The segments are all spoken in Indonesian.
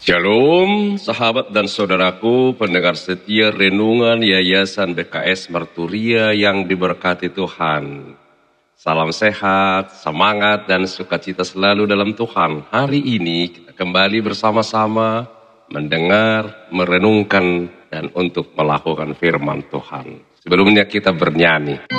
Shalom sahabat dan saudaraku pendengar setia renungan Yayasan BKS Marturia yang diberkati Tuhan. Salam sehat, semangat dan sukacita selalu dalam Tuhan. Hari ini kita kembali bersama-sama mendengar, merenungkan dan untuk melakukan firman Tuhan. Sebelumnya kita bernyanyi.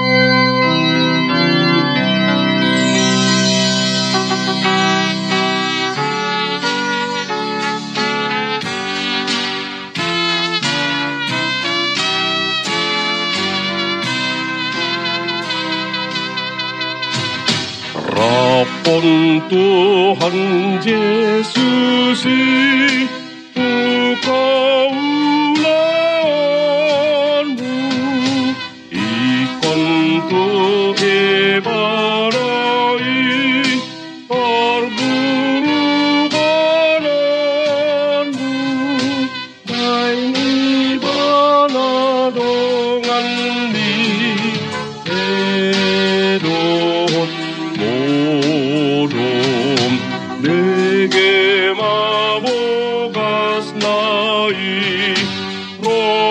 번 또한 제수시 두꺼 Oh,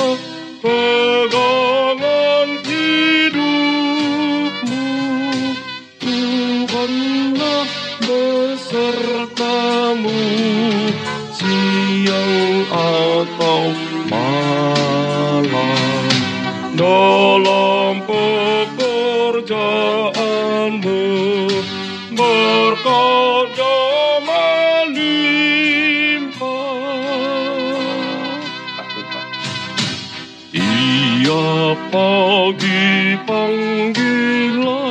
Allah besertamu siang atau malam. Dalam pekerjaanmu berkata iya pagi panggilan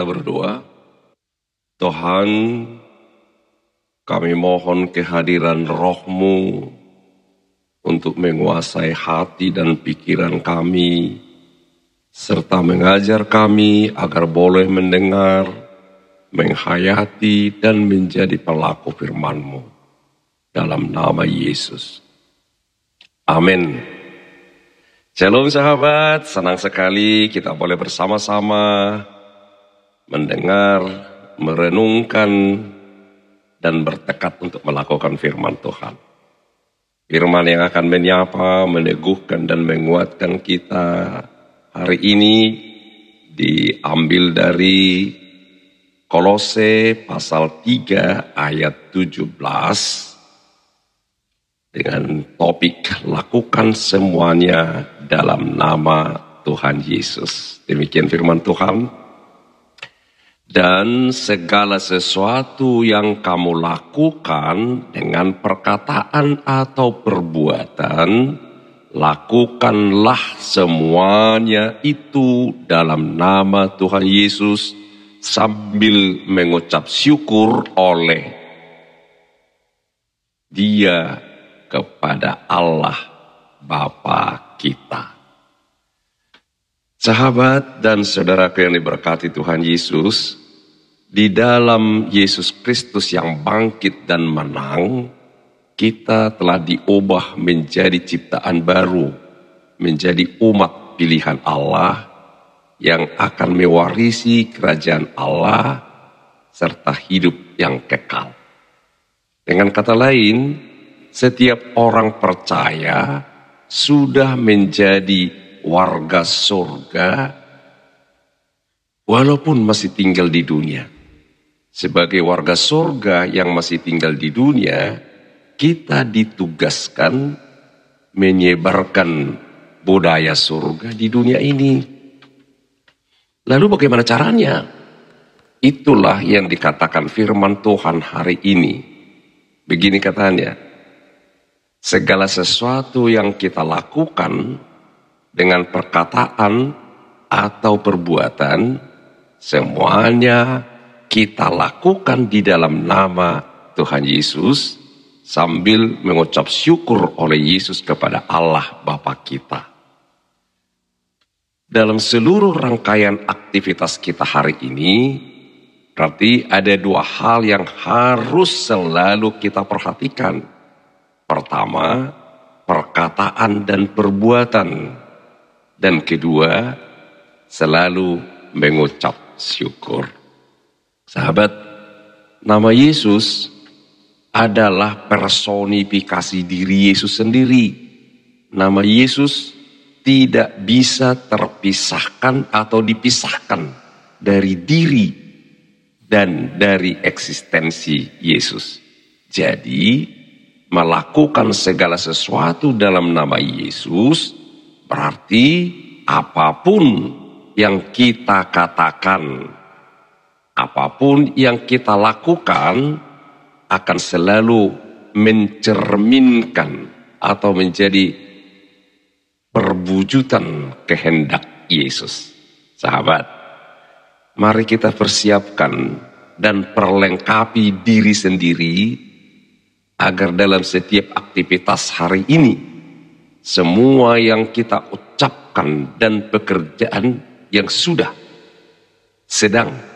Kita berdoa. Tuhan, kami mohon kehadiran rohmu untuk menguasai hati dan pikiran kami, serta mengajar kami agar boleh mendengar, menghayati, dan menjadi pelaku firman-Mu. Dalam nama Yesus. Amin. Shalom sahabat, senang sekali kita boleh bersama-sama mendengar, merenungkan, dan bertekad untuk melakukan firman Tuhan. Firman yang akan menyapa, meneguhkan, dan menguatkan kita hari ini diambil dari Kolose pasal 3 ayat 17 dengan topik lakukan semuanya dalam nama Tuhan Yesus. Demikian firman Tuhan dan segala sesuatu yang kamu lakukan dengan perkataan atau perbuatan, lakukanlah semuanya itu dalam nama Tuhan Yesus sambil mengucap syukur oleh dia kepada Allah Bapa kita. Sahabat dan saudaraku yang diberkati Tuhan Yesus, di dalam Yesus Kristus yang bangkit dan menang, kita telah diubah menjadi ciptaan baru, menjadi umat pilihan Allah yang akan mewarisi kerajaan Allah serta hidup yang kekal. Dengan kata lain, setiap orang percaya sudah menjadi warga surga walaupun masih tinggal di dunia. Sebagai warga surga yang masih tinggal di dunia, kita ditugaskan menyebarkan budaya surga di dunia ini. Lalu bagaimana caranya? Itulah yang dikatakan firman Tuhan hari ini. Begini katanya, segala sesuatu yang kita lakukan dengan perkataan atau perbuatan, semuanya kita lakukan di dalam nama Tuhan Yesus sambil mengucap syukur oleh Yesus kepada Allah Bapa kita. Dalam seluruh rangkaian aktivitas kita hari ini, berarti ada dua hal yang harus selalu kita perhatikan. Pertama, perkataan dan perbuatan dan kedua, selalu mengucap syukur. Sahabat, nama Yesus adalah personifikasi diri Yesus sendiri. Nama Yesus tidak bisa terpisahkan atau dipisahkan dari diri dan dari eksistensi Yesus. Jadi, melakukan segala sesuatu dalam nama Yesus Berarti apa pun yang kita katakan, apa pun yang kita lakukan akan selalu mencerminkan atau menjadi perwujudan kehendak Yesus. Sahabat, mari kita persiapkan dan perlengkapi diri sendiri agar dalam setiap aktivitas hari ini semua yang kita ucapkan dan pekerjaan yang sudah sedang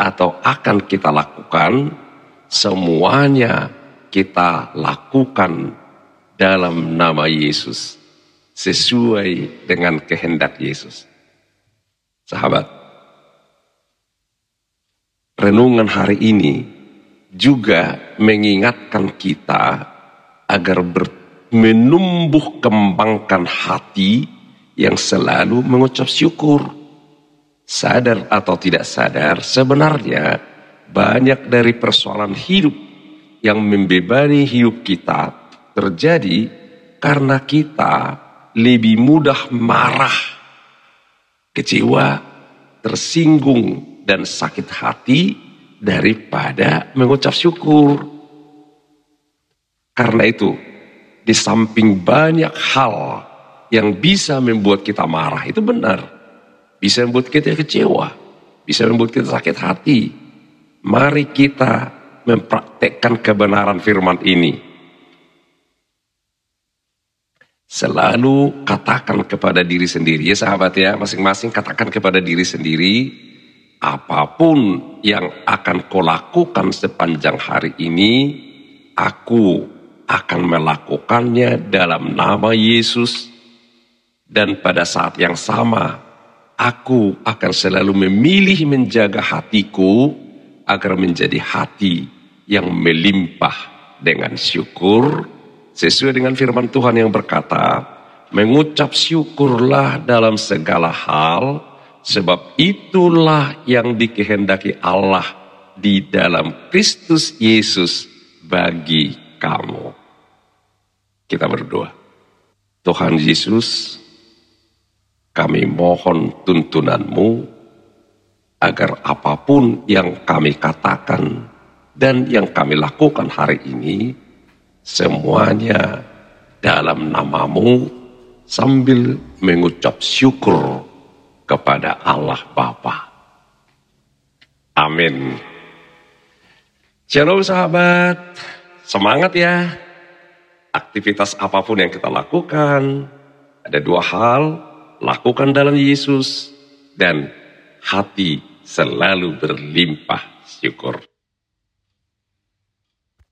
atau akan kita lakukan semuanya kita lakukan dalam nama Yesus sesuai dengan kehendak Yesus. Sahabat, renungan hari ini juga mengingatkan kita agar ber menumbuh kembangkan hati yang selalu mengucap syukur. Sadar atau tidak sadar, sebenarnya banyak dari persoalan hidup yang membebani hidup kita terjadi karena kita lebih mudah marah, kecewa, tersinggung, dan sakit hati daripada mengucap syukur. Karena itu, di samping banyak hal yang bisa membuat kita marah, itu benar. Bisa membuat kita kecewa, bisa membuat kita sakit hati. Mari kita mempraktekkan kebenaran firman ini. Selalu katakan kepada diri sendiri, ya sahabat ya, masing-masing katakan kepada diri sendiri, apa pun yang akan kau lakukan sepanjang hari ini, aku akan melakukannya dalam nama Yesus. Dan pada saat yang sama, aku akan selalu memilih menjaga hatiku agar menjadi hati yang melimpah dengan syukur sesuai dengan firman Tuhan yang berkata, mengucap syukurlah dalam segala hal sebab itulah yang dikehendaki Allah di dalam Kristus Yesus bagi kamu. Kita berdoa. Tuhan Yesus, kami mohon tuntunanmu agar apa pun yang kami katakan dan yang kami lakukan hari ini, semuanya dalam namamu sambil mengucap syukur kepada Allah Bapa. Amin. Shalom sahabat, semangat ya. Aktivitas apa pun yang kita lakukan, ada dua hal, lakukan dalam Yesus dan hati selalu berlimpah syukur.